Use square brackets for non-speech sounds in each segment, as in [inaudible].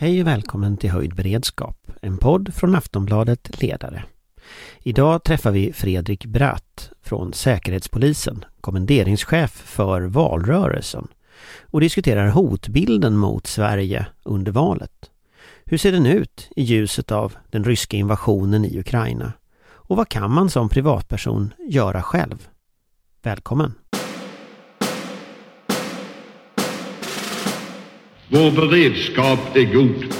Hej och välkommen till Höjd beredskap, en podd från Aftonbladet Ledare. Idag träffar vi Fredrik Bratt från Säkerhetspolisen, kommenderingschef för valrörelsen och diskuterar hotbilden mot Sverige under valet. Hur ser den ut i ljuset av den ryska invasionen i Ukraina? Och vad kan man som privatperson göra själv? Välkommen! Vår beredskap är god.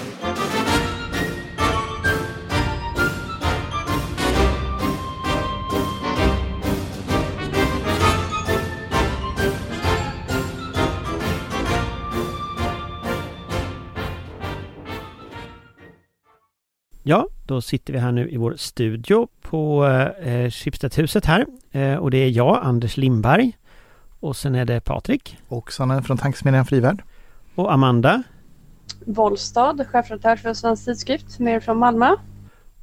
Ja, då sitter vi här nu i vår studio på eh, Schibstedhuset här eh, och det är jag, Anders Lindberg och sen är det Patrik Och Sanna från Tankesmedjan Frivärd. Och Amanda Wollstad, chefredaktör för Svensk Tidskrift, nere från Malmö.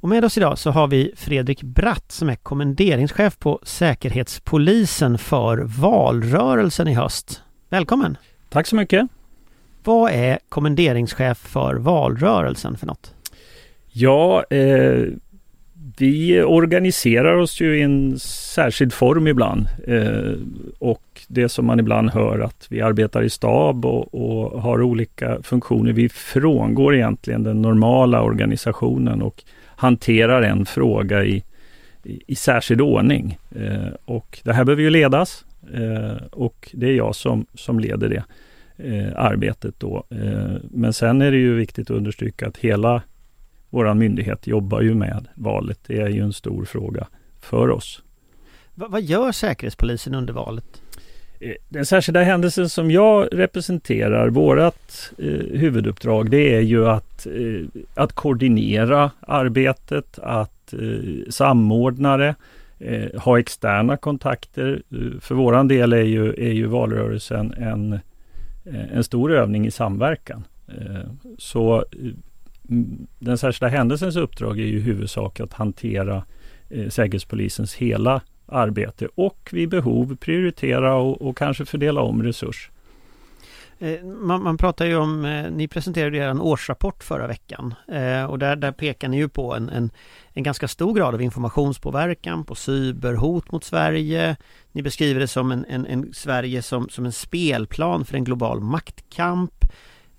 och med oss idag så har vi Fredrik Bratt som är kommenderingschef på Säkerhetspolisen för valrörelsen i höst. Välkommen! Tack så mycket. Vad är kommenderingschef för valrörelsen för något? Ja, eh, vi organiserar oss ju i en särskild form ibland. Eh, och det som man ibland hör att vi arbetar i stab och, och har olika funktioner. Vi frångår egentligen den normala organisationen och hanterar en fråga i, i, i särskild ordning. Eh, och det här behöver ju ledas eh, och det är jag som, som leder det eh, arbetet då. Eh, men sen är det ju viktigt att understryka att hela vår myndighet jobbar ju med valet. Det är ju en stor fråga för oss. Va- vad gör Säkerhetspolisen under valet? Eh, Den särskilda händelsen som jag representerar, vårat eh, huvuduppdrag, det är ju att, eh, att koordinera arbetet, att eh, samordna det, eh, ha externa kontakter. Eh, För våran del är ju, är ju valrörelsen en, eh, en stor övning i samverkan. Så den särskilda händelsens uppdrag är ju i huvudsak att hantera eh, Säkerhetspolisens hela arbete och vid behov prioritera och, och kanske fördela om resurs. Eh, man, man pratar ju om, eh, ni presenterade ju er årsrapport förra veckan eh, och där, där pekar ni ju på en, en, en ganska stor grad av informationspåverkan på cyberhot mot Sverige. Ni beskriver det som en, en, en Sverige som, som en spelplan för en global maktkamp.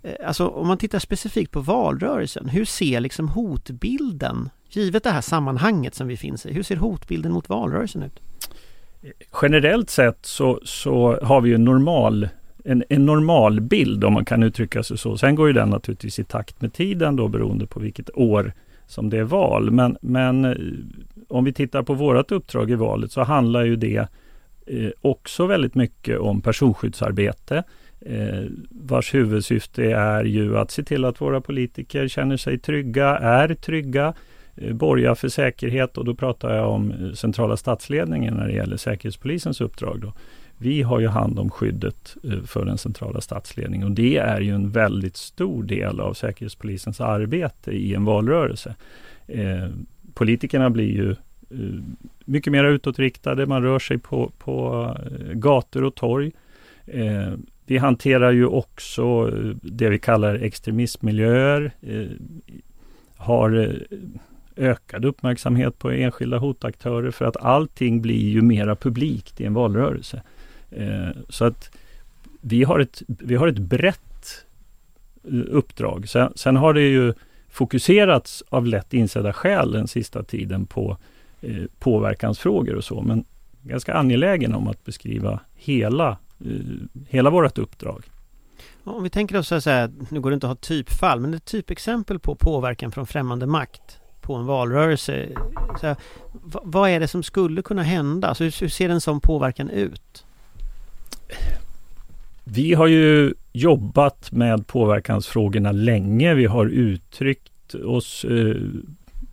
Eh, alltså om man tittar specifikt på valrörelsen, hur ser liksom hotbilden, givet det här sammanhanget som vi finns i, hur ser hotbilden mot valrörelsen ut? Generellt sett så, så har vi ju en normal en, en normal bild om man kan uttrycka sig så. Sen går ju den naturligtvis i takt med tiden då beroende på vilket år som det är val. Men, men eh, om vi tittar på vårt uppdrag i valet så handlar ju det eh, också väldigt mycket om personskyddsarbete. Eh, vars huvudsyfte är ju att se till att våra politiker känner sig trygga, är trygga, eh, borgar för säkerhet och då pratar jag om eh, centrala statsledningen när det gäller Säkerhetspolisens uppdrag. Då. Vi har ju hand om skyddet för den centrala statsledningen och det är ju en väldigt stor del av Säkerhetspolisens arbete i en valrörelse. Politikerna blir ju mycket mer utåtriktade, man rör sig på, på gator och torg. Vi hanterar ju också eh, det vi kallar extremismmiljöer, eh, har eh, ökad uppmärksamhet på enskilda hotaktörer för att allting blir ju mera publikt i en valrörelse. Eh, så att vi har ett, vi har ett brett eh, uppdrag. Sen, sen har det ju fokuserats av lätt insedda skäl den sista tiden på eh, påverkansfrågor och så. Men ganska angelägen om att beskriva hela, hela vårt uppdrag. Om vi tänker oss så här, nu går det inte att ha typfall, men ett typexempel på påverkan från främmande makt på en valrörelse. Så här, vad, är det som skulle kunna hända? Alltså, hur, hur ser en sån påverkan ut? Vi har ju jobbat med påverkansfrågorna länge. Vi har uttryckt oss eh,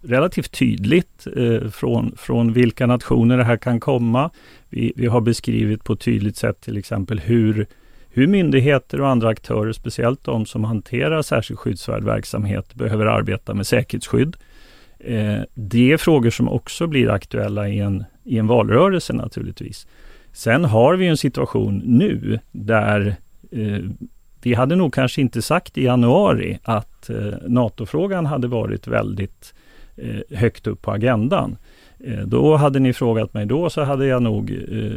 relativt tydligt eh, från, från vilka nationer det här kan komma. Vi, vi har beskrivit på ett tydligt sätt till exempel hur, hur myndigheter och andra aktörer, speciellt de som hanterar särskilt skyddsvärd verksamhet, behöver arbeta med säkerhetsskydd. Eh, det är frågor som också blir aktuella i en, i en valrörelse naturligtvis. Sen har vi en situation nu där eh, vi hade nog kanske inte sagt i januari att eh, NATO-frågan hade varit väldigt eh, högt upp på agendan. Eh, då hade ni frågat mig då så hade jag nog eh,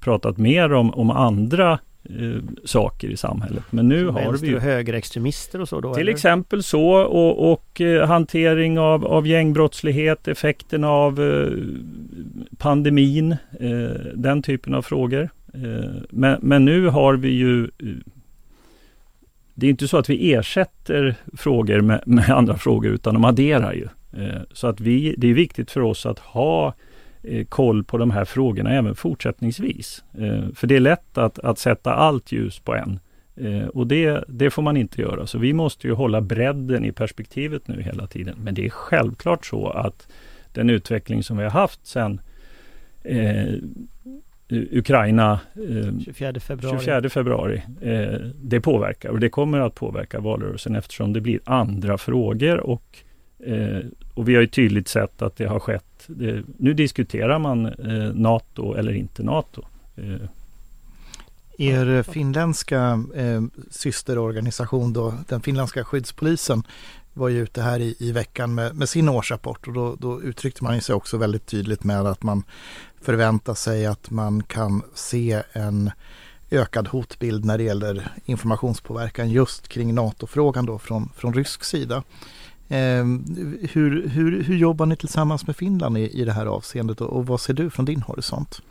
pratat mer om, om andra eh, saker i samhället. Men nu Som har vi och högerextremister och så då? till eller? exempel så och, och eh, hantering av, av gängbrottslighet, effekten av eh, pandemin, den typen av frågor. Men, men nu har vi ju det är inte så att vi ersätter frågor med, med andra frågor utan de adderar ju. Eh, så att vi, det är viktigt för oss att ha eh, koll på de här frågorna även fortsättningsvis. Eh, för det är lätt att, att sätta allt ljus på en. Och det, det får man inte göra. Så vi måste ju hålla bredden i perspektivet nu hela tiden. Men det är självklart så att den utveckling som vi har haft sedan eh, Ukraina eh, 24 februari. 24 februari. Eh, det påverkar och det kommer att påverka valrörelsen eftersom det blir andra frågor och, eh, och vi har ju tydligt sett att det har skett. Det, nu diskuterar man eh, NATO eller inte NATO. Eh, Er eh, finländska eh, systerorganisation då, den finländska skyddspolisen, var ju ute här i, i veckan med, med sin årsrapport och då, då uttryckte man sig också väldigt tydligt med att man förväntar sig att man kan se en ökad hotbild när det gäller informationspåverkan just kring NATO-frågan då från, från rysk sida. Eh, hur, hur, hur jobbar ni tillsammans med Finland i, i det här avseendet och, och vad ser du från din horisont?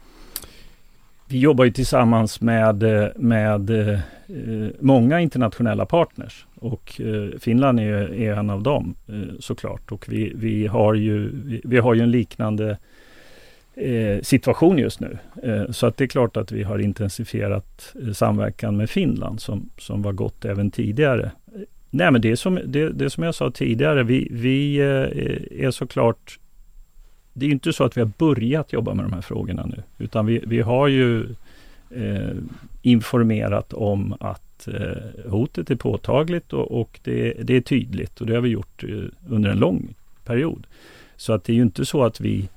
Vi jobbar ju tillsammans med, eh, med eh, eh, många internationella partners och eh, Finland är, är en av dem eh, såklart. Och vi, vi, har ju, vi, vi har ju en liknande eh, situation just nu. Eh, så att det är klart att vi har intensifierat eh, samverkan med Finland som, som var gott även tidigare. Nej men det är som, det, det är som jag sa tidigare, vi, vi eh, är såklart det är inte så att vi har börjat jobba med de här frågorna nu, utan vi, vi har ju eh, informerat om att eh, hotet är påtagligt och, och det, det, är tydligt och det har vi gjort eh, under en lång period. Så att det är ju inte så att vi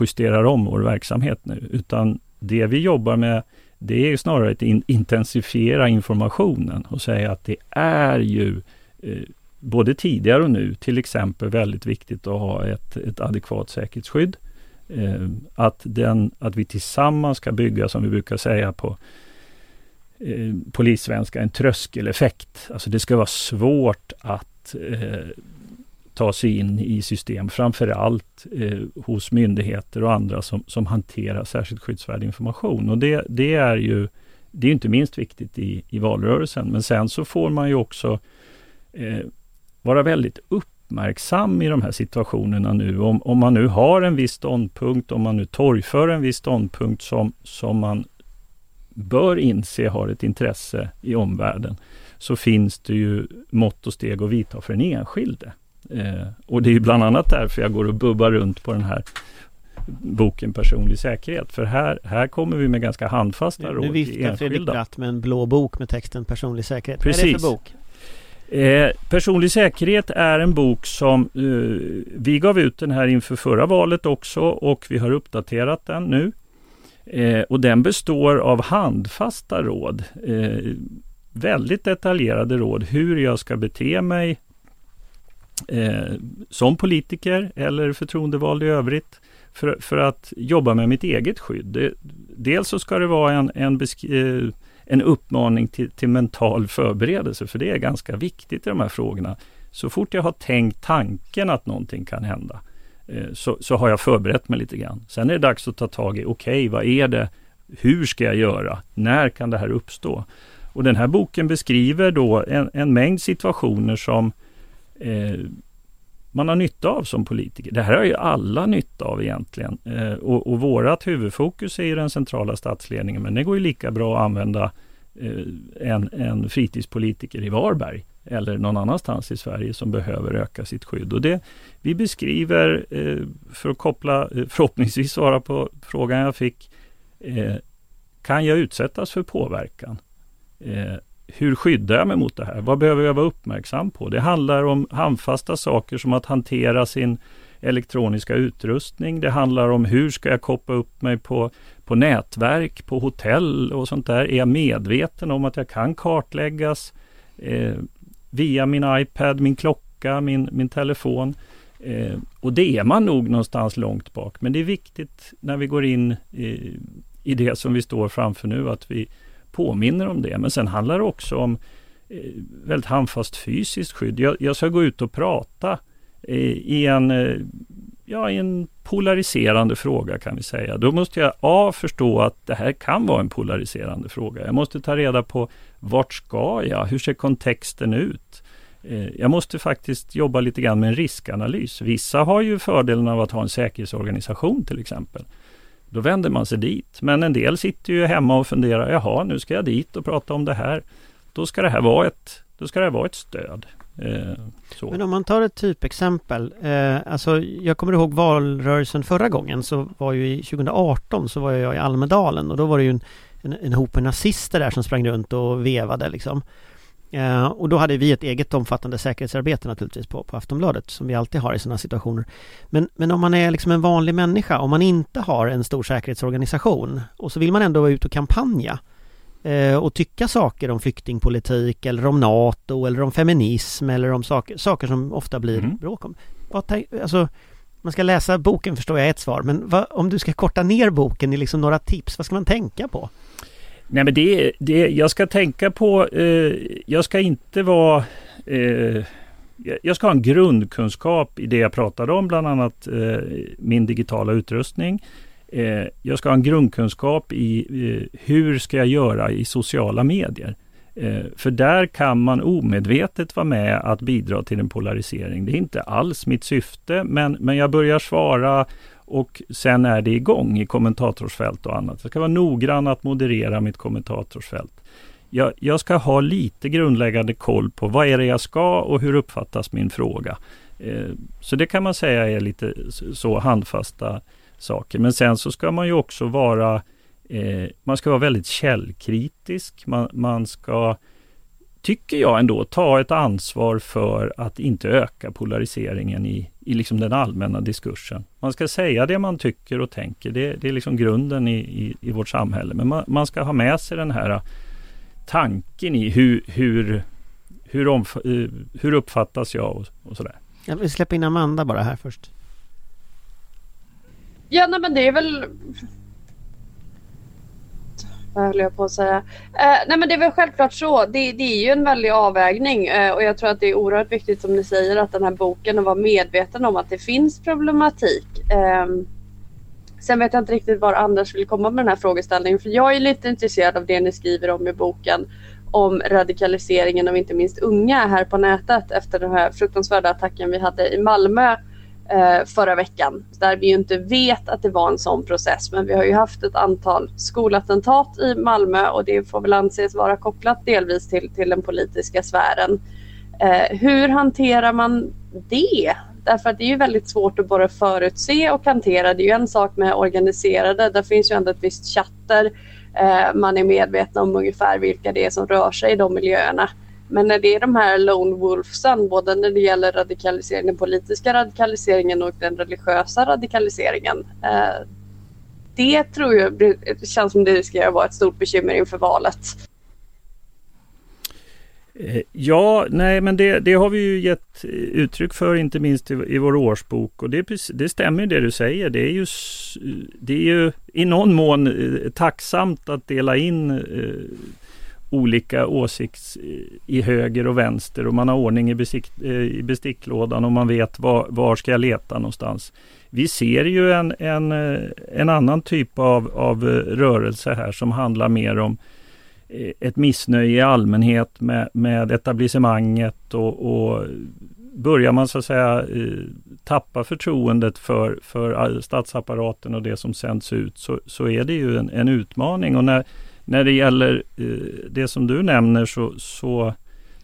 justerar om vår verksamhet nu, utan det vi jobbar med det är snarare att in, intensifiera informationen och säga att det är ju eh, både tidigare och nu till exempel väldigt viktigt att ha ett, ett adekvat säkerhetsskydd. Eh, att, den, att vi tillsammans ska bygga, som vi brukar säga på eh, polissvenska, en tröskeleffekt. Alltså det ska vara svårt att eh, ta sig in i system, framförallt eh, hos myndigheter och andra som, som hanterar särskilt skyddsvärd information. Och det, det är ju det är inte minst viktigt i, i valrörelsen. Men sen så får man ju också eh, vara väldigt uppmärksam i de här situationerna nu. Om, om man nu har en viss ståndpunkt, om man nu torgför en viss ståndpunkt som, som man bör inse har ett intresse i omvärlden, så finns det ju mått och steg att vidta för den enskilde. Eh, och det är bland annat därför jag går och bubbar runt på den här boken Personlig säkerhet. För här, här kommer vi med ganska handfasta råd Nu viftar Fredrik. Bratt med en blå bok med texten Personlig säkerhet. Precis. Vad är det för bok? Eh, personlig säkerhet är en bok som eh, vi gav ut den här inför förra valet också och vi har uppdaterat den nu. Eh, och den består av handfasta råd. Eh, väldigt detaljerade råd hur jag ska bete mig eh, som politiker eller förtroendevald i övrigt för, för att jobba med mitt eget skydd. Det, dels så ska det vara en, en, besk- eh, en uppmaning till, till mental förberedelse, för det är ganska viktigt i de här frågorna. Så fort jag har tänkt tanken att någonting kan hända, eh, så, så har jag förberett mig lite grann. Sen är det dags att ta tag i, okej, okay, vad är det? Hur ska jag göra? När kan det här uppstå? Och den här boken beskriver då en, en mängd situationer som eh, man har nytta av som politiker. Det här har ju alla nytta av egentligen. Eh, och, och vårat huvudfokus är ju den centrala statsledningen, men det går ju lika bra att använda eh, en, en fritidspolitiker i Varberg eller någon annanstans i Sverige som behöver öka sitt skydd. Och det vi beskriver, eh, för att koppla, eh, förhoppningsvis svara på frågan jag fick, eh, kan jag utsättas för påverkan? Eh, hur skyddar jag mig mot det här? Vad behöver jag vara uppmärksam på? Det handlar om handfasta saker som att hantera sin elektroniska utrustning. Det handlar om hur ska jag koppla upp mig på, på nätverk, på hotell och sånt där? Är jag medveten om att jag kan kartläggas eh, via min iPad, min klocka, min, min telefon? Eh, och det är man nog någonstans långt bak. Men det är viktigt när vi går in i, i det som vi står framför nu att vi påminner om det. Men sen handlar det också om eh, väldigt handfast fysiskt skydd. Jag, jag ska gå ut och prata eh, i en eh, ja, i en polariserande fråga kan vi säga. Då måste jag A förstå att det här kan vara en polariserande fråga. Jag måste ta reda på vart ska jag? Hur ser kontexten ut? Eh, jag måste faktiskt jobba lite grann med en riskanalys. Vissa har ju fördelen av att ha en säkerhetsorganisation till exempel. Då vänder man sig dit. Men en del sitter ju hemma och funderar, jaha, nu ska jag dit och prata om det här. Då ska det här vara ett, då ska det vara ett stöd. Eh, Men om man tar ett typexempel. Eh, alltså jag kommer ihåg valrörelsen förra gången så var ju i 2018 så var jag i Almedalen och då var det ju en, en, en hop nazister där som sprang runt och vevade liksom. Eh, och då hade vi ett eget omfattande säkerhetsarbete naturligtvis på, på Aftonbladet som vi alltid har i sådana situationer. Men, men om man är liksom en vanlig människa, om man inte har en stor säkerhetsorganisation och så vill man ändå vara ute och kampanja eh, och tycka saker om flyktingpolitik eller om NATO eller om feminism eller om saker, saker som ofta blir mm. bråk om. Alltså, man ska läsa boken förstår jag ett svar, men vad, om du ska korta ner boken i liksom några tips, vad ska man tänka på? Nej men det, det jag ska tänka på, eh, jag ska inte vara eh, jag ska ha en grundkunskap i det jag pratade om, bland annat eh, min digitala utrustning. Eh, jag ska ha en grundkunskap i eh, hur ska jag göra i sociala medier. Eh, för där kan man omedvetet vara med att bidra till en polarisering. Det är inte alls mitt syfte, men, men jag börjar svara och sen är det igång i kommentatorsfält och annat. Jag ska vara noggrann att moderera mitt kommentatorsfält. Jag, jag, ska ha lite grundläggande koll på vad är det jag ska och hur uppfattas min fråga. Eh, så det kan man säga är lite så handfasta saker. Men sen så ska man ju också vara eh, man ska vara väldigt källkritisk. Man, man ska tycker jag ändå, ta ett ansvar för att inte öka polariseringen i, i liksom den allmänna diskursen. Man ska säga det man tycker och tänker. Det, det är liksom grunden i, i, i, vårt samhälle. Men man, man, ska ha med sig den här tanken i hur, hur, hur, omf eh, hur uppfattas jag och, och sådär. Jag vill släppa in Amanda bara här först. Ja, nej, men det är väl höll jag på att säga? Eh, nej men det är väl självklart så. Det, det är ju en väldig avvägning eh, och jag tror att det är oerhört viktigt som ni säger att den här boken och vara medveten om att det finns problematik. Eh, sen vet jag inte riktigt var Anders vill komma med den här frågeställningen för jag är lite intresserad av det ni skriver om i boken om radikaliseringen av inte minst unga här på nätet efter den här fruktansvärda attacken vi hade i Malmö eh, Eh, förra veckan. Där vi ju inte vet att det var en sån process. Men vi har ju haft ett antal skolattentat i Malmö och det får väl anses vara kopplat delvis till, till den politiska sfären. Eh, hur hanterar man det? Därför att det är ju väldigt svårt att bara förutse och hantera. Det är ju en sak med organiserade. Där finns ju ändå ett visst chatter. Eh, man är medvetna om ungefär vilka det är som rör sig i de miljöerna. Men när det är de här lone wolfsen, både när det gäller radikalisering, den politiska radikaliseringen och den religiösa radikaliseringen. Eh, det tror jag det känns som det ska vara ett stort bekymmer inför valet. Eh, ja, nej men det, det, har vi ju gett uttryck för inte minst i, i vår årsbok och det, det stämmer det du säger. Det är, ju, det är ju i någon mån eh, tacksamt att dela in eh, olika åsikts eh, i höger och vänster och man har ordning i, besikt, eh, i besticklådan och man vet var, var ska jag leta någonstans. Vi ser ju en, en, eh, en annan typ av, av rörelse här som handlar mer om ett missnöje i allmänhet med, med etablissemanget och, och börjar man så att säga tappa förtroendet för, för statsapparaten och det som sänds ut så, så är det ju en, en utmaning. Och när, när det gäller eh, det som du nämner så, så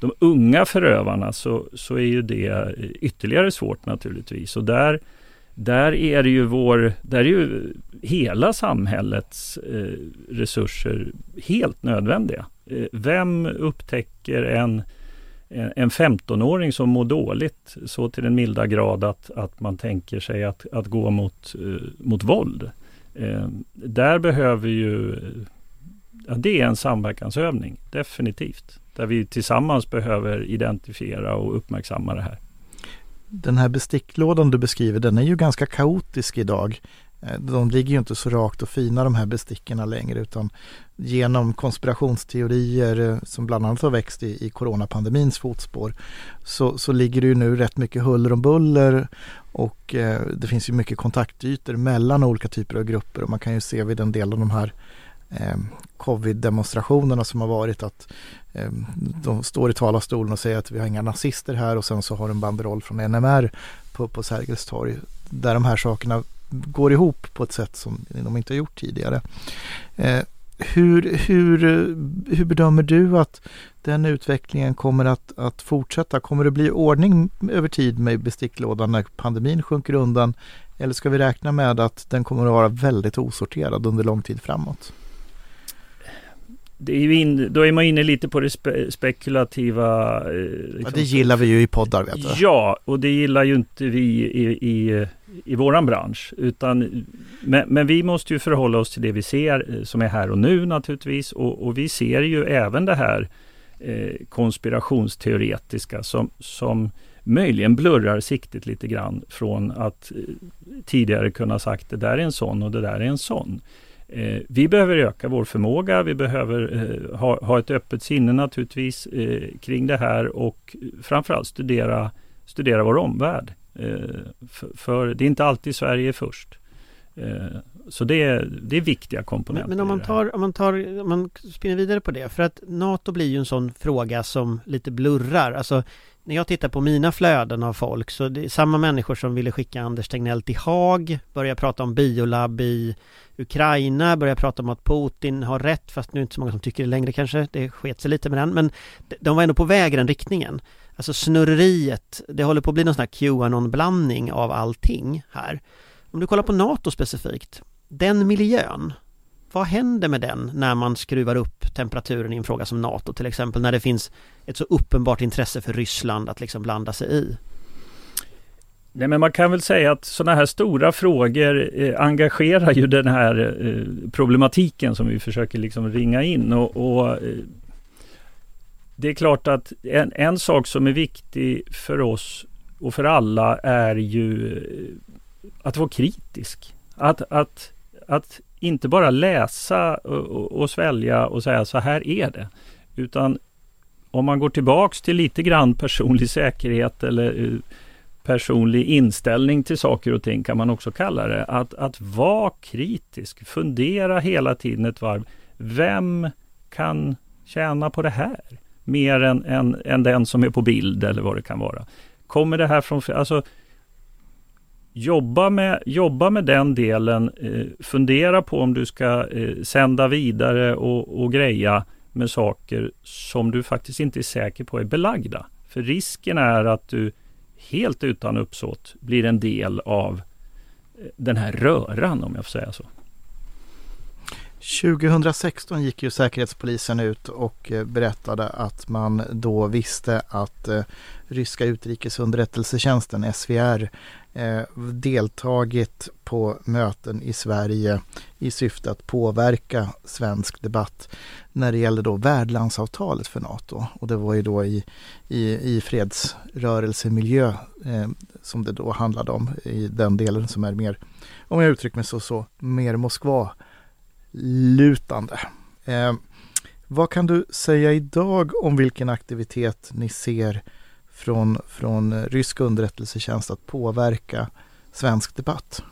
de unga förövarna så, så är ju det eh, ytterligare svårt naturligtvis. Och där, där är det ju vår, där är ju hela samhällets eh, resurser helt nödvändiga. Eh, vem upptäcker en, en 15-åring som mår dåligt så till den milda grad att, att man tänker sig att, att gå mot, eh, mot våld? Eh, där behöver ju, ja, det är en samverkansövning, definitivt. Där vi tillsammans behöver identifiera och uppmärksamma det här. Den här besticklådan du beskriver, den är ju ganska kaotisk idag. Eh, de ligger ju inte så rakt och fina de här bestickorna längre utan genom konspirationsteorier eh, som bland annat har växt i, i coronapandemins fotspår så, så ligger det ju nu rätt mycket huller om buller och eh, det finns ju mycket kontaktytor mellan olika typer av grupper och man kan ju se vid en del av de här eh, covid-demonstrationerna som har varit att eh, de står i talarstolen och säger att vi har inga nazister här och sen så har en banderoll från NMR på, på Sergels torg där de här sakerna går ihop på ett sätt som de inte har gjort tidigare. Eh, hur, hur, hur bedömer du att den utvecklingen kommer att, att fortsätta? Kommer det bli ordning över tid med besticklådan när pandemin sjunker undan? Eller ska vi räkna med att den kommer att vara väldigt osorterad under lång tid framåt? Det är in, då är man inne lite på det spe, spekulativa. Eh, liksom. ja, det gillar vi ju i poddar. Vet du. Ja, och det gillar ju inte vi i, i, i våran bransch. Utan, men, men, vi måste ju förhålla oss till det vi ser eh, som är här och nu naturligtvis. Och, och vi ser ju även det här eh, konspirationsteoretiska som, som möjligen blurrar siktet lite grann från att eh, tidigare kunna sagt det där är en sån och det där är en sån. Eh, vi behöver öka vår förmåga, vi behöver eh, ha, ha, ett öppet sinne naturligtvis eh, kring det här och framförallt studera, studera vår omvärld. För, för, det är inte alltid Sverige är först. Så det är, det är viktiga komponenter. Men, men om, man tar, om, man tar, om man spinner vidare på det, för att NATO blir ju en sån fråga som lite blurrar. Alltså, när jag tittar på mina flöden av folk så det är samma människor som ville skicka Anders Tegnell till Haag, börjar prata om biolab i Ukraina, börjar prata om att Putin har rätt, fast nu är det inte så många som tycker det längre kanske, det sket sig lite med den, men de var ändå på väg i den riktningen. Alltså snurreriet, det håller på att bli någon sån här Qanon-blandning av allting här. Om du kollar på NATO specifikt, den miljön, vad händer med den när man skruvar upp temperaturen i en fråga som NATO till exempel, när det finns ett så uppenbart intresse för Ryssland att liksom blanda sig i? Nej, men man kan väl säga att sådana här stora frågor eh, engagerar ju den här eh, problematiken som vi försöker liksom ringa in. Och, och eh, Det är klart att en, en, sak som är viktig för oss och för alla är ju eh, att vara kritisk. Att, att, att inte bara läsa och, och svälja och säga så här är det. Utan om man går tillbaks till lite grann personlig säkerhet eller eh, personlig inställning till saker och ting kan man också kalla det. Att, att vara kritisk, fundera hela tiden ett varv. Vem kan tjäna på det här? Mer än, än, än den som är på bild eller vad det kan vara. Kommer det här från... Alltså, jobba med, jobba med den delen. Eh, fundera på om du ska eh, sända vidare och, och greja med saker som du faktiskt inte är säker på är belagda. För risken är att du helt utan uppsåt blir en del av eh, den här röran om jag får säga så. 2016 gick ju Säkerhetspolisen ut och eh, berättade att man då visste att eh, ryska utrikesunderrättelsetjänsten, SVR, eh, deltagit på möten i Sverige i syfte att påverka svensk debatt när det gällde då värdlandsavtalet för NATO. Och det var ju då i, i, i fredsrörelsemiljö eh, som det då handlade om i den delen som är mer, om jag uttrycker mig så, så mer lutande. Eh, vad kan du säga idag om vilken aktivitet ni ser från, från rysk underrättelsetjänst att påverka svensk debatt?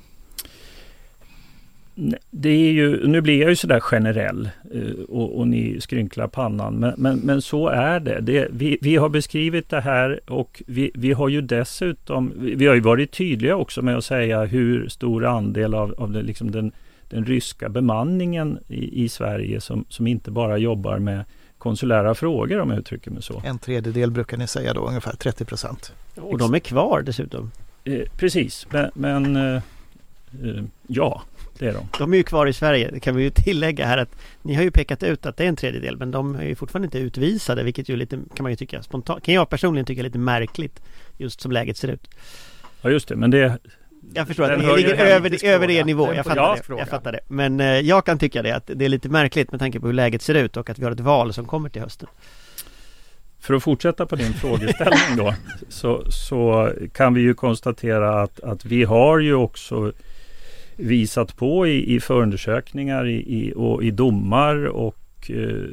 Det är ju, nu blir jag ju sådär generell eh, och, och ni skrynklar pannan, men, men, men så är det. det vi, vi, har beskrivit det här och vi, vi har ju dessutom, vi har ju varit tydliga också med att säga hur stor andel av, av det, liksom den, den ryska bemanningen i, i Sverige som, som inte bara jobbar med konsulära frågor om jag uttrycker mig så. En tredjedel brukar ni säga då, ungefär 30 procent. Och de är kvar dessutom? Eh, precis, men, men eh, eh, ja, det är de. De är ju kvar i Sverige, det kan vi ju tillägga här att ni har ju pekat ut att det är en tredjedel men de är ju fortfarande inte utvisade vilket ju lite kan man ju tycka spontant, kan jag personligen tycka lite märkligt just som läget ser ut. Ja just det, men det Jag förstår att ju ligger över, över er nivå, jag fattar, det, jag fattar det. Men eh, jag kan tycka det att det är lite märkligt med tanke på hur läget ser ut och att vi har ett val som kommer till hösten. För att fortsätta på din frågeställning då, [laughs] så, så kan vi ju konstatera att, att vi har ju också visat på i, i förundersökningar i, i, och i domar och eh,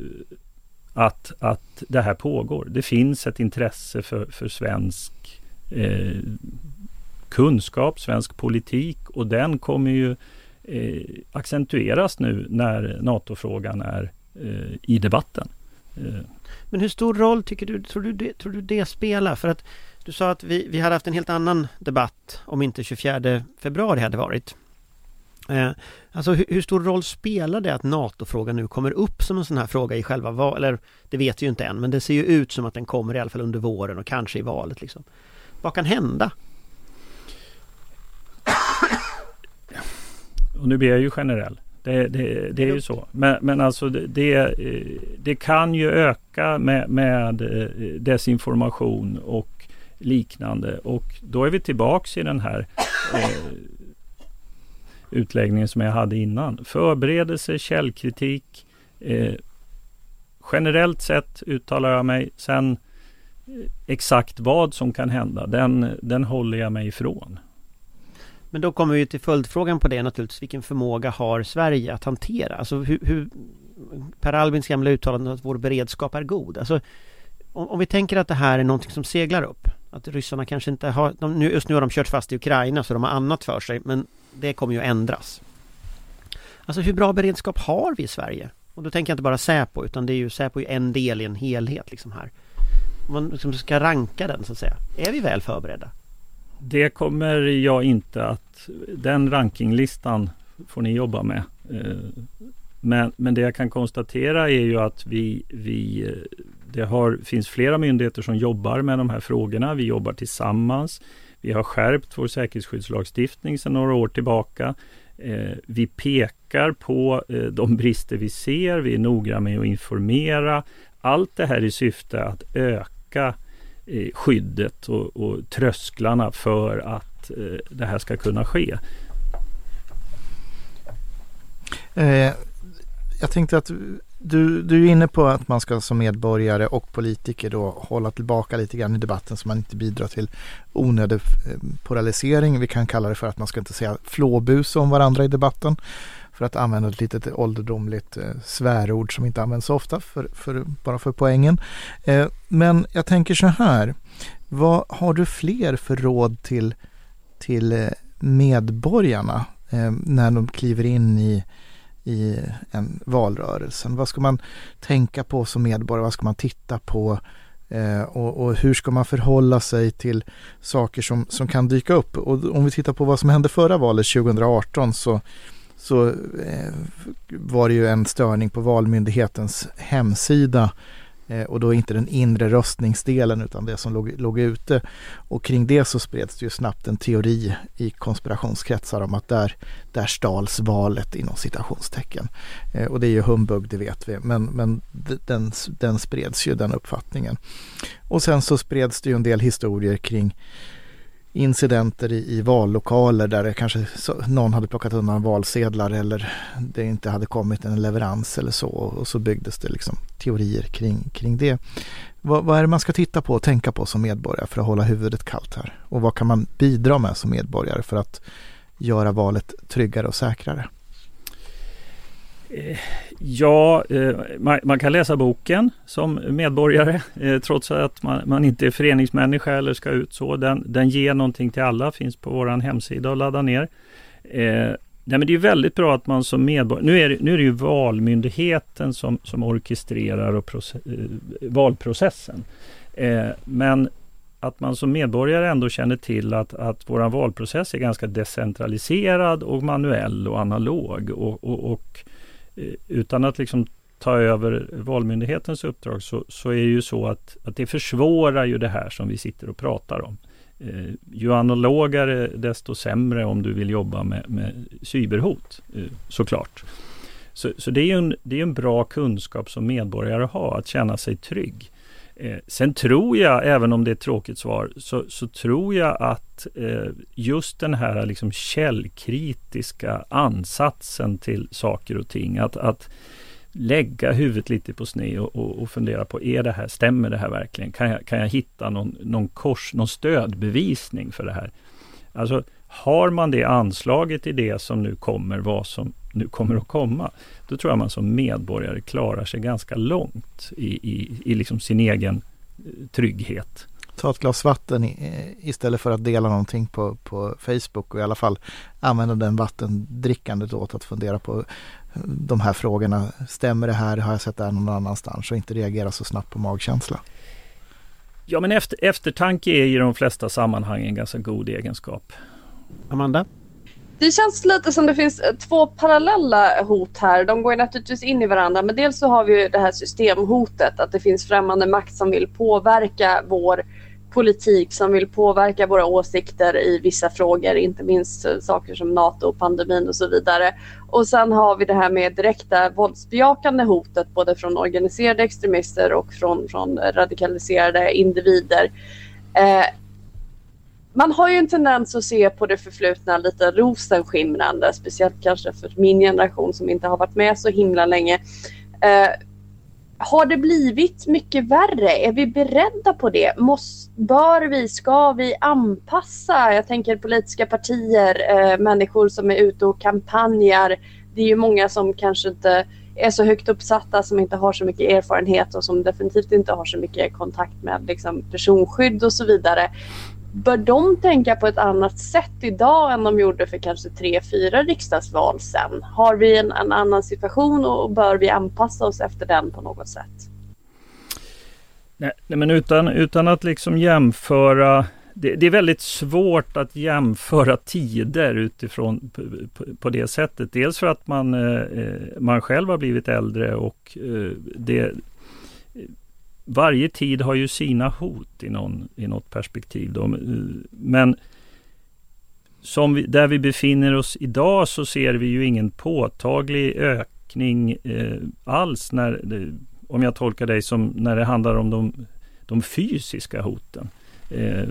att, att det här pågår. Det finns ett intresse för, för svensk eh, kunskap, svensk politik och den kommer ju eh, accentueras nu när NATO-frågan är eh, i debatten. Eh, Men hur stor roll tycker du, tror du, det, tror du det spelar? För att du sa att vi, vi hade haft en helt annan debatt om inte 24 februari hade varit. Eh, alltså hur, hur stor roll spelar det att NATO-frågan nu kommer upp som en sån här fråga i själva valet? Eller det vet vi ju inte än, men det ser ju ut som att den kommer i alla fall under våren och kanske i valet. Liksom. Vad kan hända? Och nu blir jag ju generell. Det, det, det är ju så. Men, men alltså det, det, eh, kan ju öka med, med eh, desinformation och liknande. Och då är vi tillbaks i den här eh, utläggningen som jag hade innan. Förberedelse, källkritik. Eh, generellt sett uttalar jag mig. Sen eh, exakt vad som kan hända, den, den håller jag mig ifrån. Men då kommer vi till följdfrågan på det naturligtvis. Vilken förmåga har Sverige att hantera? Alltså hur, hur Per Albins gamla uttalande att vår beredskap är god. Alltså om, om vi tänker att det här är någonting som seglar upp. Att ryssarna kanske inte har, de, nu, just nu har de kört fast i Ukraina så de har annat för sig. Men det kommer ju att ändras. Alltså hur bra beredskap har vi i Sverige? Och då tänker jag inte bara Säpo utan det är ju Säpo är en del i en helhet liksom här. Om man liksom ska ranka den så att säga. Är vi väl förberedda? Det kommer jag inte att... Den rankinglistan får ni jobba med. Eh, men, men det jag kan konstatera är ju att vi, vi det har, finns flera myndigheter som jobbar med de här frågorna. Vi jobbar tillsammans. Vi har skärpt vår säkerhetsskyddslagstiftning sedan några år tillbaka. Eh, vi pekar på eh, de brister vi ser. Vi är noga med att informera. Allt det här i syfte att öka Eh, skyddet och, och trösklarna för att eh, det här ska kunna ske. Eh, jag tänkte att du, du är inne på att man ska som medborgare och politiker då hålla tillbaka lite grann i debatten så man inte bidrar till onödig polarisering. Vi kan kalla det för att man ska inte säga flåbus om varandra i debatten. För att använda ett litet ålderdomligt eh, svärord som inte används så ofta, för, för, bara för poängen. Eh, men jag tänker så här, vad har du fler för råd till, till eh, medborgarna eh, när de kliver in i i en valrörelsen? Vad ska man tänka på som medborgare? Vad ska man titta på? Eh, och, och, hur ska man förhålla sig till saker som, som kan dyka upp? Och om vi tittar på vad som hände förra valet 2018 så, så eh, var det ju en störning på Valmyndighetens hemsida eh, och då inte den inre röstningsdelen utan det som låg, låg ute. Och kring det så spreds det ju snabbt en teori i konspirationskretsar om att där, där stals valet inom citationstecken. Eh, och det är ju humbug, det vet vi, men, men den, den spreds ju den uppfattningen. Och sen så spreds det ju en del historier kring incidenter i, i vallokaler där det kanske så, någon hade plockat undan valsedlar eller det inte hade kommit en leverans eller så och så byggdes det liksom teorier kring, kring det. Vad, vad är det man ska titta på och tänka på som medborgare för att hålla huvudet kallt här? Och vad kan man bidra med som medborgare för att göra valet tryggare och säkrare? Eh, ja, eh, man, kan läsa boken som medborgare eh, trots att man, inte är föreningsmänniska eller ska ut så. Den, den ger någonting till alla, finns på vår hemsida att ladda ner. Nej men det är väldigt bra att man som medborgare, nu är, det, nu är det ju Valmyndigheten som, som orkestrerar och process, valprocessen. Men att man som medborgare ändå känner till att, att vår valprocess är ganska decentraliserad och manuell och analog och, och, och Eh, utan att liksom ta över Valmyndighetens uppdrag så, så är det ju så att, att det försvårar ju det här som vi sitter och pratar om. Eh, ju analogare desto sämre om du vill jobba med, med cyberhot eh, såklart. Så, så det är ju en, det är en bra kunskap som medborgare har, att känna sig trygg. Eh, sen tror jag, även om det är ett tråkigt svar, så, så tror jag att eh, just den här liksom källkritiska ansatsen till saker och ting, att, att lägga huvudet lite på sned och, och, och, fundera på, är det här, stämmer det här verkligen? Kan jag, kan jag hitta någon, någon, kors, någon stödbevisning för det här? Alltså, har man det anslaget i det som nu kommer, vad som nu kommer att komma, då tror jag man som medborgare klarar sig ganska långt i, i, i liksom sin egen eh, trygghet. Ta ett glas vatten istället för att dela någonting på, på Facebook och i alla fall använda den vattendrickandet åt att fundera på eh, de här frågorna. Stämmer det här? Har jag sett det här någon annanstans? Och inte reagera så snabbt på magkänsla. Ja, men efter, eftertanke är i de flesta sammanhang en ganska god egenskap. Amanda? Det känns lite som det finns eh, två parallella hot här. De går ju naturligtvis in i varandra men dels så har vi ju det här systemhotet att det finns främmande makt som vill påverka vår politik som vill påverka våra åsikter i vissa frågor, inte minst eh, saker som NATO, pandemin och så vidare. Och sen har vi det här med direkta våldsbejakande hotet både från organiserade extremister och från, från radikaliserade individer. Eh, man har ju en tendens att se på det förflutna lite rosenskimrande, speciellt kanske för min generation som inte har varit med så himla länge. Eh, har det blivit mycket värre? Är vi beredda på det? Måste, bör vi, ska vi anpassa? Jag tänker politiska partier, eh, människor som är ute och kampanjar. Det är ju många som kanske inte är så högt uppsatta som inte har så mycket erfarenhet och som definitivt inte har så mycket kontakt med liksom, personskydd och så vidare bör de tänka på ett annat sätt idag än de gjorde för kanske tre, fyra riksdagsval sen? Har vi en, en annan situation och bör vi anpassa oss efter den på något sätt? Nej, men utan, utan att liksom jämföra det, det, är väldigt svårt att jämföra tider utifrån på, på, på det sättet. Dels för att man, eh, eh, man själv har blivit äldre och eh, det, varje tid har ju sina hot i, någon, i något perspektiv. Då. Men som vi, där vi befinner oss idag så ser vi ju ingen påtaglig ökning eh, alls när, om jag tolkar dig som när det handlar om de, de fysiska hoten. Eh,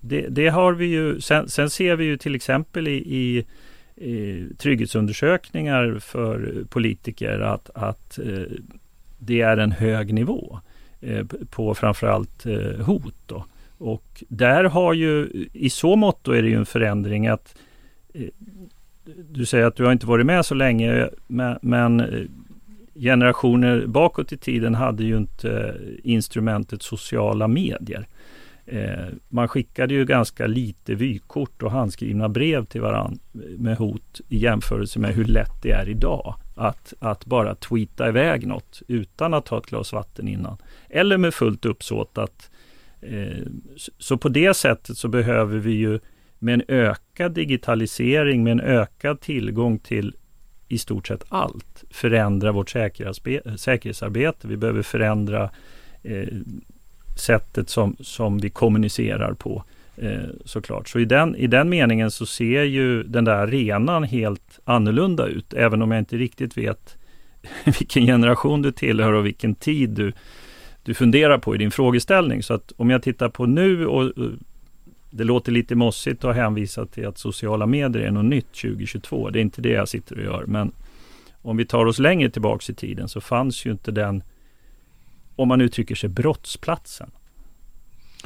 det, det, har vi ju, sen, sen, ser vi ju till exempel i, i, trygghetsundersökningar för politiker att, att eh, det är en hög nivå. Eh, på framförallt eh, hot. Då. Och där har ju, i så mått är det ju en förändring att eh, du säger att du har inte varit med så länge, men, generationer bakåt i tiden hade ju inte instrumentet sociala medier. man skickade ju ganska lite vykort och handskrivna brev till varandra med hot i jämförelse med hur lätt det är idag att, att bara tweeta iväg något utan att ta ett glas vatten innan. Eller med fullt uppsåt att eh, så på det sättet så behöver vi ju med en ökad digitalisering, med en ökad tillgång till i stort sett allt, förändra vårt säkerhetsarbete. Vi behöver förändra eh, sättet som, som vi kommunicerar på. Eh, såklart. Så i den, i den meningen så ser ju den där arenan helt annorlunda ut, även om jag inte riktigt vet [laughs] vilken generation du tillhör och vilken tid du, du funderar på i din frågeställning. Så att om jag tittar på nu och eh, det låter lite mossigt att hänvisa till att sociala medier är något nytt 2022. Det är inte det jag sitter och gör. Men om vi tar oss längre tillbaks i tiden så fanns ju inte den, om man uttrycker sig, brottsplatsen.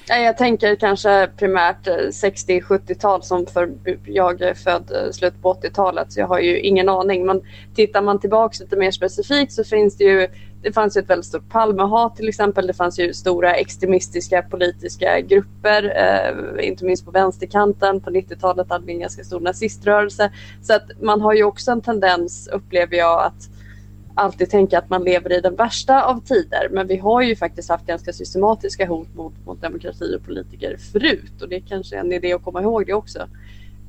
Jag tänker kanske primärt eh, 60-70-tal som för jag är född eh, slut på 80-talet så jag har ju ingen aning. Men tittar man tillbaks lite mer specifikt så finns det ju det fanns ju ett väldigt stort Palmehat till exempel. Det fanns ju stora extremistiska politiska grupper, eh, inte minst på vänsterkanten. På 90-talet hade vi en ganska stor naziströrelse. Så att man har ju också en tendens, upplever jag, att alltid tänka att man lever i den värsta av tider. Men vi har ju faktiskt haft ganska systematiska hot mot, mot demokrati och politiker förut och det är kanske är en idé att komma ihåg det också.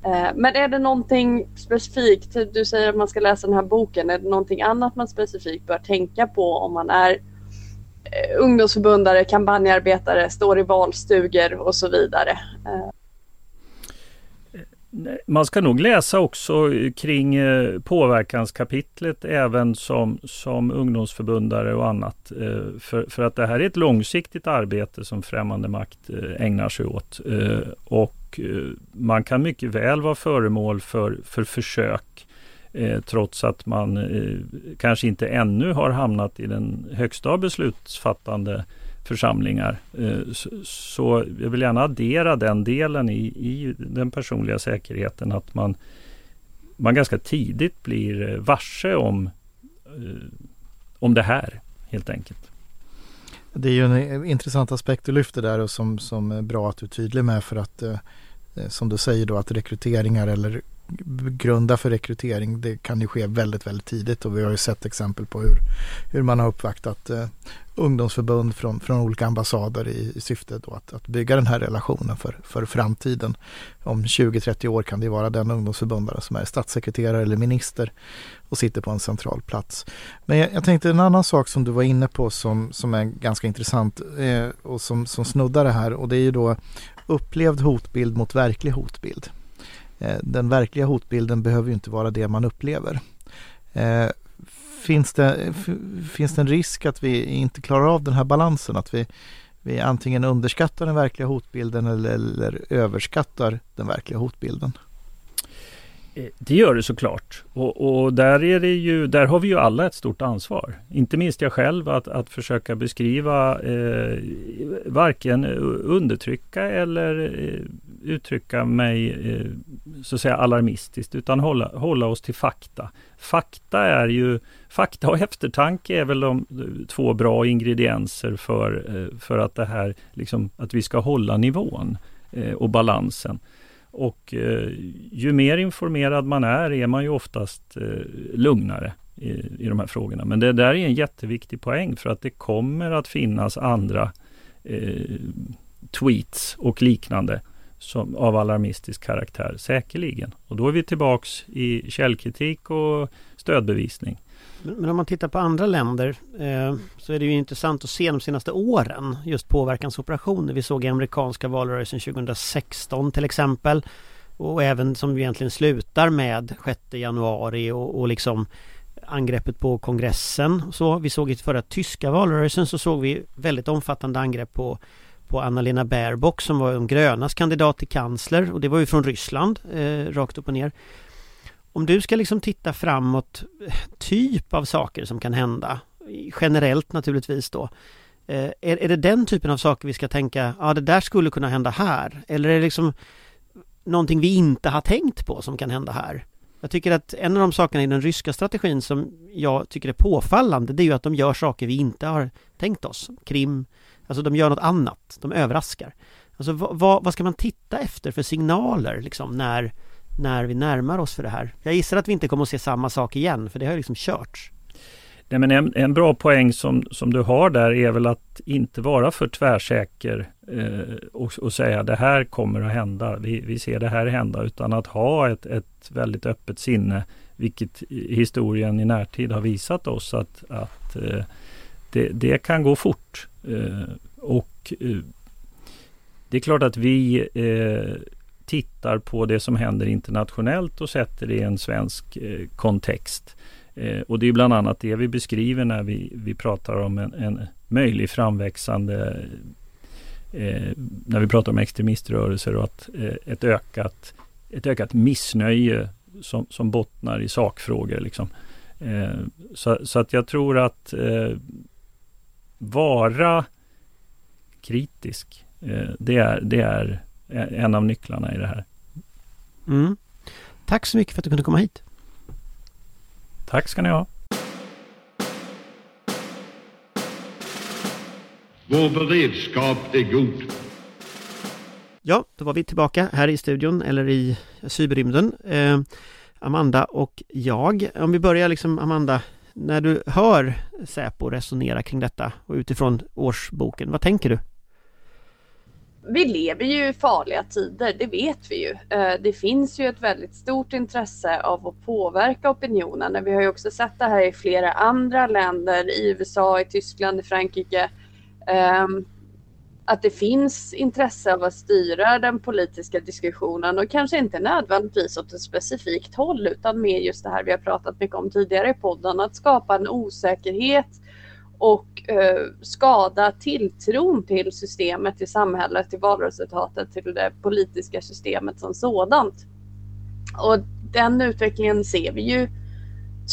Eh, men är det någonting specifikt, du säger att man ska läsa den här boken, är det någonting annat man specifikt bör tänka på om man är eh, ungdomsförbundare, kampanjarbetare, står i valstugor och så vidare? Eh, man ska nog läsa också kring eh, påverkanskapitlet även som, som ungdomsförbundare och annat. Eh, för, för att det här är ett långsiktigt arbete som främmande makt eh, ägnar sig åt. Och man kan mycket väl vara föremål för, för försök trots att man kanske inte ännu har hamnat i den högsta beslutsfattande församlingar. Eh, så jag vill gärna addera den delen i, i den personliga säkerheten att man, man ganska tidigt blir eh, varse om, eh, om det här helt enkelt. Det är ju en intressant aspekt du lyfter där och som, som är bra att du är tydlig med för att som du säger då att rekryteringar eller grunda för rekrytering det kan ju ske väldigt, väldigt tidigt och vi har ju sett exempel på hur, hur man har uppvaktat eh, ungdomsförbund från, från olika ambassader i, i syfte då att, att bygga den här relationen för, för framtiden. Om 20-30 år kan det vara den ungdomsförbundare som är statssekreterare eller minister och sitter på en central plats. Men jag, jag tänkte en annan sak som du var inne på som, som är ganska intressant eh, och som, som snuddar det här och det är ju då upplevd hotbild mot verklig hotbild. Eh, den verkliga hotbilden behöver ju inte vara det man upplever. Eh, finns det, finns det en risk att vi inte klarar av den här balansen? Att vi, vi antingen underskattar den verkliga hotbilden eller, eller överskattar den verkliga hotbilden? Eh, det gör det såklart. Och, och, där, är det ju, där har vi ju alla ett stort ansvar. Inte minst jag själv att, att försöka beskriva eh, varken undertrycka eller eh, uttrycka mig eh, så att säga alarmistiskt utan hålla, hålla oss till fakta. Fakta är ju Fakta och eftertanke är väl de eh, två bra ingredienser för, eh, för att det här liksom, att vi ska hålla nivån och balansen. Och ju mer informerad man är, är man ju oftast lugnare i, i de här frågorna. Men det där är en jätteviktig poäng för att det kommer att finnas andra eh, tweets och liknande som, av alarmistisk karaktär, säkerligen. Och då är vi tillbaks i källkritik och stödbevisning. Men om man tittar på andra länder eh, så är det ju intressant att se de senaste åren just påverkansoperationer. Vi såg i amerikanska valrörelsen 2016 till exempel och även som egentligen slutar med 6 januari och, och liksom angreppet på kongressen. Så vi såg i förra tyska valrörelsen så såg vi väldigt omfattande angrepp på på Anna-Lena Baerbock som var de grönas kandidat till kansler och det var ju från Ryssland, eh, rakt upp och ner. Om du ska liksom titta framåt, eh, typ av saker som kan hända, generellt naturligtvis då. Eh, är, är det den typen av saker vi ska tänka, ja det där skulle kunna hända här? Eller är det liksom någonting vi inte har tänkt på som kan hända här? Jag tycker att en av de sakerna i den ryska strategin som jag tycker är påfallande, det är ju att de gör saker vi inte har tänkt oss. Krim, Alltså de gör något annat, de överraskar. Alltså vad, vad ska man titta efter för signaler liksom när, när vi närmar oss för det här? Jag gissar att vi inte kommer att se samma sak igen för det har liksom körts. Nej, men en, en bra poäng som, som du har där är väl att inte vara för tvärsäker eh, och, och, säga det här kommer att hända, vi, vi ser det här hända, utan att ha ett, ett väldigt öppet sinne, vilket historien i närtid har visat oss att, att eh, det, det, kan gå fort. Eh, och eh, det är klart att vi eh, tittar på det som händer internationellt och sätter det i en svensk kontext. och det är bland annat det vi beskriver när vi, vi pratar om en, en möjlig framväxande Eh, när vi pratar om extremiströrelser och att eh, ett, ökat, ett ökat missnöje som, som bottnar i sakfrågor. Liksom. Eh, så, så, att jag tror att vara kritisk. Eh, det är, det är en av nycklarna i det här. Mm. Tack så mycket för att du kunde komma hit. Tack ska ni ha. Vår beredskap är god. Ja, då var vi tillbaka här i studion eller i cyberrymden. Eh, Amanda och jag. Om vi börjar liksom Amanda, när du hör Säpo resonera kring detta och utifrån årsboken, vad tänker du? Vi lever ju i farliga tider, det vet vi ju. Eh, det finns ju ett väldigt stort intresse av att påverka opinionen. Vi har ju också sett det här i flera andra länder, i USA, i Tyskland, i Frankrike. Ehm, att det finns intresse av att styra den politiska diskussionen och kanske inte nödvändigtvis åt ett specifikt håll utan mer just det här vi har pratat mycket om tidigare i podden, att skapa en osäkerhet och eh, skada tilltron till systemet, till samhället, till valresultatet, till det politiska systemet som sådant. Och den utvecklingen ser vi ju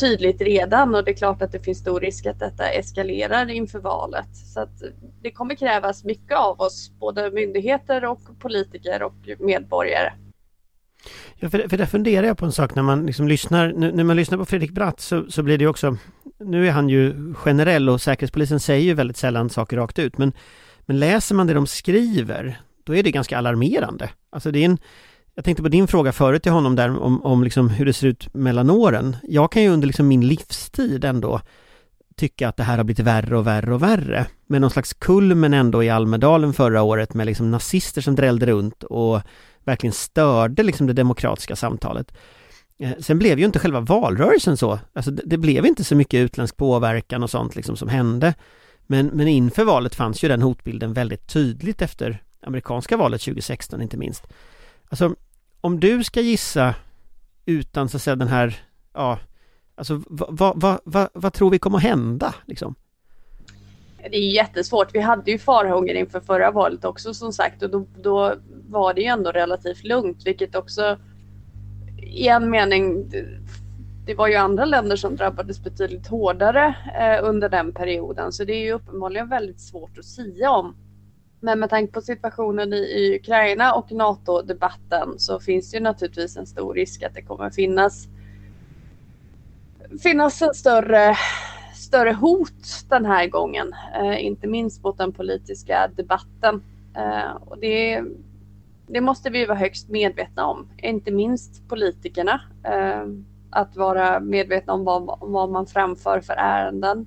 tydligt redan och det är klart att det finns stor risk att detta eskalerar inför valet. Så att det kommer krävas mycket av oss, både myndigheter och politiker och medborgare. Ja, för, för där funderar jag på en sak när man liksom lyssnar, när man lyssnar på Fredrik Bratt så, så blir det också, nu är han ju generell och Säkerhetspolisen säger ju väldigt sällan saker rakt ut, men, men läser man det de skriver, då är det ganska alarmerande. Alltså det är en, jag tänkte på din fråga förut till honom där om, om liksom hur det ser ut mellan åren. Jag kan ju under liksom min livstid ändå tycka att det här har blivit värre och värre och värre. Med någon slags kulmen ändå i Almedalen förra året med liksom nazister som drällde runt och verkligen störde liksom det demokratiska samtalet. Eh, sen blev ju inte själva valrörelsen så, alltså det, det blev inte så mycket utländsk påverkan och sånt liksom som hände. Men, men inför valet fanns ju den hotbilden väldigt tydligt efter amerikanska valet 2016 inte minst. Alltså om du ska gissa utan så att säga den här, ja, alltså vad, vad, vad, vad tror vi kommer att hända liksom? Det är jättesvårt. Vi hade ju farhågor inför förra valet också som sagt och då, då var det ju ändå relativt lugnt vilket också i en mening det var ju andra länder som drabbades betydligt hårdare eh, under den perioden så det är ju uppenbarligen väldigt svårt att säga om men med tanke på situationen i, Ukraina och NATO-debatten så finns det ju naturligtvis en stor risk att det kommer finnas finnas en större, större hot den här gången. Eh, inte minst mot den politiska debatten. Eh, och det, det måste vi vara högst medvetna om. Inte minst politikerna. Eh, att vara medvetna om vad, vad man framför för ärenden.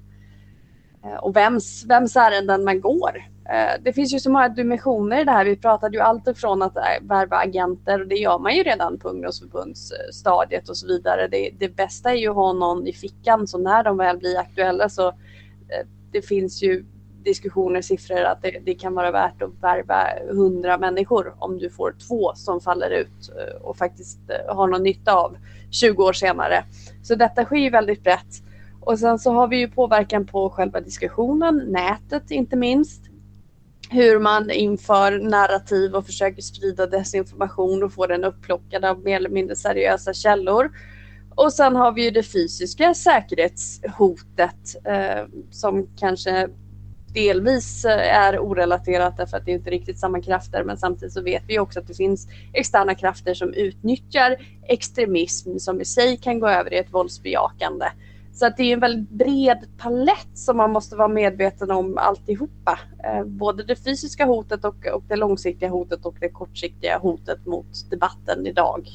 Eh, och vems, vems ärenden man går. Eh, det finns ju så många dimensioner i det här. Vi pratade ju allt ifrån att eh, värva agenter och det gör man ju redan på ungdomsförbundsstadiet och så vidare. Det, det bästa är ju att ha någon i fickan så när de väl blir aktuella så eh, det finns ju diskussioner, siffror att det, det, kan vara värt att värva hundra människor om du får två som faller ut och faktiskt har någon nytta av 20 år senare. Så detta sker ju väldigt brett. Och sen så har vi ju påverkan på själva diskussionen, nätet inte minst. Hur man inför narrativ och försöker sprida desinformation och få den upplockad av mer eller mindre seriösa källor. Och sen har vi ju det fysiska säkerhetshotet eh, som kanske delvis eh, är orelaterat därför att det är inte riktigt samma krafter men samtidigt så vet vi också att det finns externa krafter som utnyttjar extremism som i sig kan gå över i ett våldsbejakande. Så att det är en väldigt bred palett som man måste vara medveten om alltihopa. Eh, både det fysiska hotet och, och det långsiktiga hotet och det kortsiktiga hotet mot debatten idag.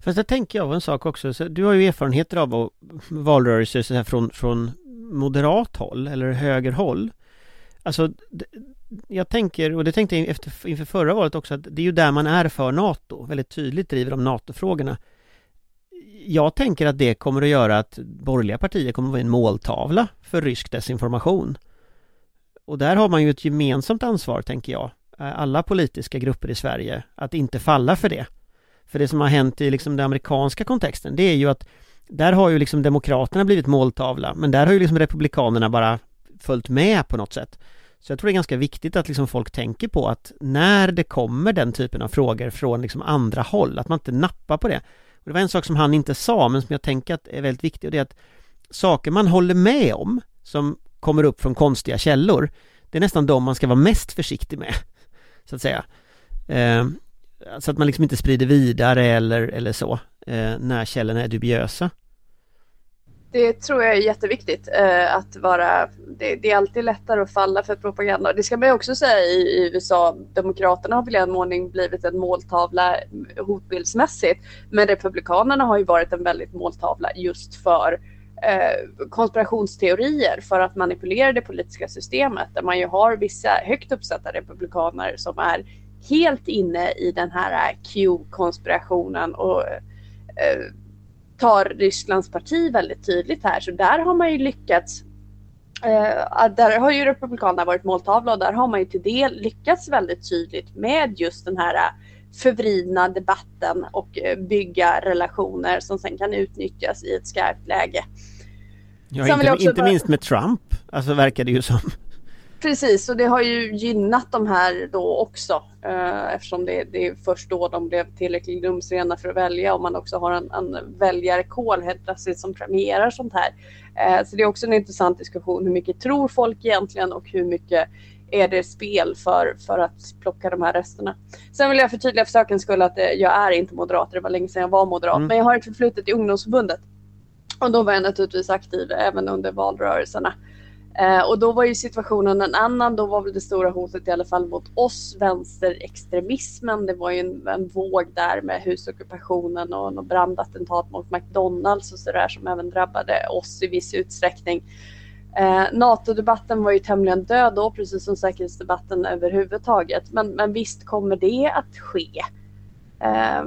Fast det tänker jag på en sak också. Så du har ju erfarenheter av valrörelser så här från, från moderat håll eller högerhåll. Alltså, jag tänker, och det tänkte jag efter, inför förra valet också, att det är ju där man är för NATO. Väldigt tydligt driver de NATO-frågorna jag tänker att det kommer att göra att borgerliga partier kommer att vara en måltavla för rysk desinformation. Och där har man ju ett gemensamt ansvar, tänker jag, eh, alla politiska grupper i Sverige, att inte falla för det. För det som har hänt i liksom den amerikanska kontexten, det är ju att där har ju liksom demokraterna blivit måltavla, men där har ju liksom republikanerna bara följt med på något sätt. Så jag tror det är ganska viktigt att liksom folk tänker på att när det kommer den typen av frågor från liksom andra håll, att man inte nappar på det. Och det var en sak som han inte sa men som jag tänker att är väldigt viktig och det är att saker man håller med om som kommer upp från konstiga källor det är nästan de man ska vara mest försiktig med [laughs] så att säga. Eh, så att man liksom inte sprider vidare eller, eller så eh, när källorna är dubiösa det tror jag är jätteviktigt eh, att vara. Det, det, är alltid lättare att falla för propaganda. Det ska man ju också säga i, i USA. Demokraterna har väl i en mån blivit en måltavla hotbildsmässigt. Men Republikanerna har ju varit en väldigt måltavla just för eh, konspirationsteorier för att manipulera det politiska systemet där man ju har vissa högt uppsatta republikaner som är helt inne i den här Q-konspirationen och eh, tar Rysslands parti väldigt tydligt här. Så där har man ju lyckats Eh, där har ju Republikanerna varit måltavla och där har man ju till del lyckats väldigt tydligt med just den här förvridna debatten och eh, bygga relationer som sen kan utnyttjas i ett skarpt läge. Ja, inte, inte minst med Trump, alltså verkar det ju som. Precis, och det har ju gynnat de här då också eh, eftersom det, det, är först då de blev tillräckligt rumsrena för att välja och man också har en, en väljarkår helt plötsligt som premierar sånt här. Eh, så det är också en intressant diskussion hur mycket tror folk egentligen och hur mycket är det spel för, för att plocka de här rösterna. Sen vill jag förtydliga för sakens skull att eh, jag är inte moderat, det var länge sedan jag var moderat, mm. men jag har ett förflutet i ungdomsförbundet. Och då var jag naturligtvis aktiv även under valrörelserna. Eh, och då var ju situationen en annan. Då var väl det stora hotet i alla fall mot oss, vänsterextremismen. Det var ju en, en våg där med husockupationen och något brandattentat mot McDonalds och sådär som även drabbade oss i viss utsträckning. Eh, NATO-debatten var ju tämligen död då, precis som säkerhetsdebatten överhuvudtaget. Men, men visst kommer det att ske. Eh,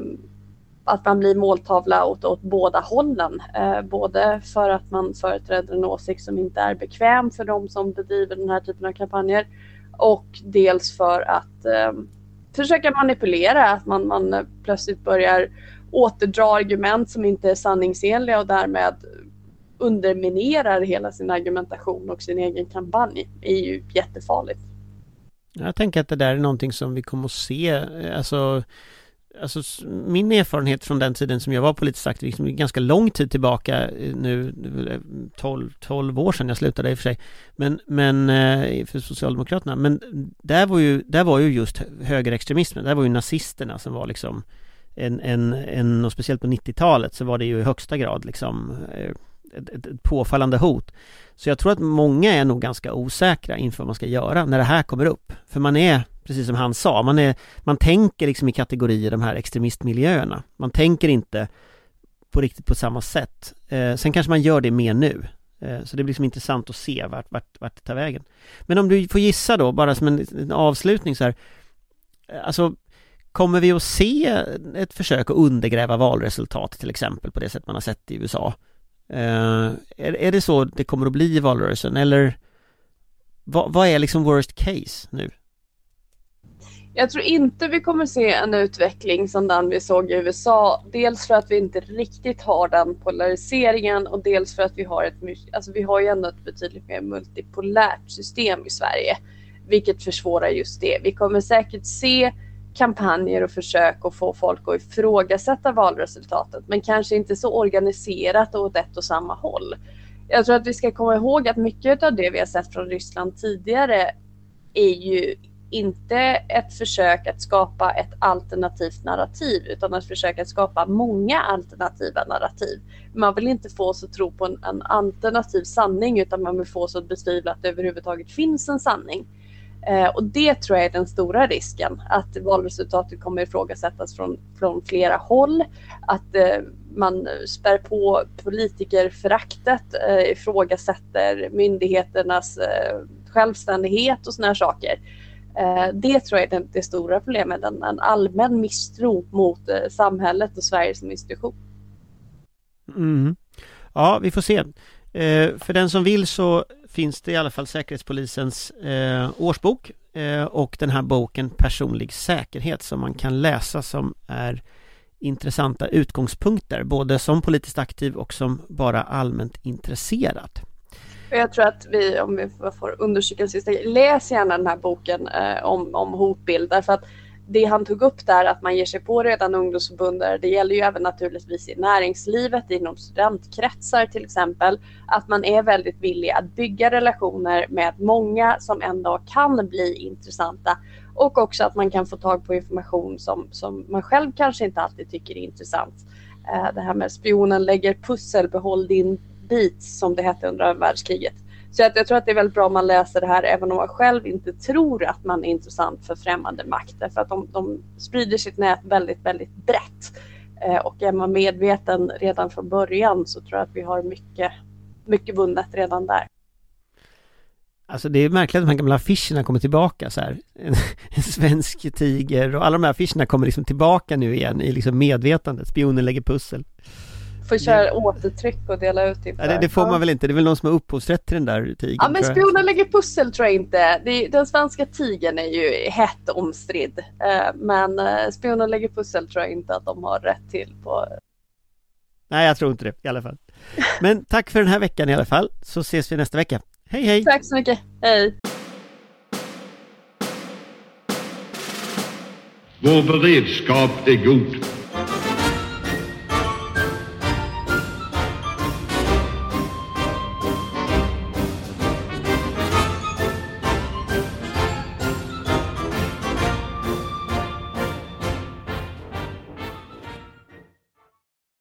att man blir måltavla åt, åt båda hållen. Eh, både för att man företräder en åsikt som inte är bekväm för de som bedriver den här typen av kampanjer och dels för att eh, försöka manipulera, att man, man plötsligt börjar återdra argument som inte är sanningsenliga och därmed underminerar hela sin argumentation och sin egen kampanj Det är ju jättefarligt. Jag tänker att det där är någonting som vi kommer att se, alltså Alltså min erfarenhet från den tiden som jag var politiskt aktiv, liksom ganska lång tid tillbaka eh, nu, eh, 12, 12 år sedan jag slutade i och för sig, men, men eh, för Socialdemokraterna, men där var ju, där var ju just högerextremismen, där var ju nazisterna som var liksom en, en, en och speciellt på 90-talet så var det ju i högsta grad liksom eh, ett, ett, ett påfallande hot. Så jag tror att många är nog ganska osäkra inför vad man ska göra när det här kommer upp. För man är, precis som han sa, man, är, man tänker liksom i kategorier de här extremistmiljöerna. Man tänker inte på riktigt på samma sätt. Eh, sen kanske man gör det mer nu. Eh, så det blir liksom intressant att se vart, vart, vart det tar vägen. Men om du får gissa då, bara som en, en avslutning så här. Eh, alltså, kommer vi att se ett försök att undergräva valresultat till exempel på det sätt man har sett i USA? Eh, är, är det så det kommer att bli i valrörelsen eller vad, vad är liksom worst case nu? Jag tror inte vi kommer se en utveckling som den vi såg i USA. Dels för att vi inte riktigt har den polariseringen och dels för att vi har ett, alltså vi har ju ändå ett betydligt mer multipolärt system i Sverige. Vilket försvårar just det. Vi kommer säkert se kampanjer och försök att få folk att ifrågasätta valresultatet men kanske inte så organiserat och åt ett och samma håll. Jag tror att vi ska komma ihåg att mycket av det vi har sett från Ryssland tidigare är ju inte ett försök att skapa ett alternativt narrativ utan ett försök att skapa många alternativa narrativ. Man vill inte få oss att tro på en, en alternativ sanning utan man vill få oss att betvivla att det överhuvudtaget finns en sanning. Eh, och det tror jag är den stora risken, att valresultatet kommer ifrågasättas från, från flera håll, att eh, man spär på politikerföraktet, eh, ifrågasätter myndigheternas eh, självständighet och sådana här saker. Eh, det tror jag är det, det stora problemet, en, en allmän misstro mot eh, samhället och Sverige som institution. Mm. Ja, vi får se. Eh, för den som vill så finns det i alla fall Säkerhetspolisens eh, årsbok eh, och den här boken Personlig säkerhet som man kan läsa som är intressanta utgångspunkter både som politiskt aktiv och som bara allmänt intresserad. Jag tror att vi, om vi får understryka en sista läs gärna den här boken eh, om, om hotbild därför att det han tog upp där att man ger sig på redan ungdomsförbundare, det gäller ju även naturligtvis i näringslivet, inom studentkretsar till exempel, att man är väldigt villig att bygga relationer med många som en dag kan bli intressanta och också att man kan få tag på information som, som man själv kanske inte alltid tycker är intressant. Eh, det här med spionen lägger pussel, behåll din bit som det hette under världskriget. Så jag, jag tror att det är väldigt bra om man läser det här även om man själv inte tror att man är intressant för främmande makt. Därför att de, de sprider sitt nät väldigt, väldigt brett. Eh, och är man medveten redan från början så tror jag att vi har mycket, mycket vunnet redan där. Alltså det är märkligt att de här gamla affischerna kommer tillbaka så här. En, en svensk tiger och alla de här affischerna kommer liksom tillbaka nu igen i liksom medvetandet. Spionen lägger pussel. Får köra återtryck och dela ut inför. Ja, det, det, får man väl inte, det är väl någon som har upphovsrätt till den där tigern. Ja men spioner lägger pussel tror jag inte. Det, den svenska tigern är ju hett omstridd. Eh, men eh, spioner lägger pussel tror jag inte att de har rätt till på Nej jag tror inte det i alla fall. Men tack för den här veckan i alla fall, så ses vi nästa vecka. Hej hej! Tack så mycket, hej! Vår beredskap är god.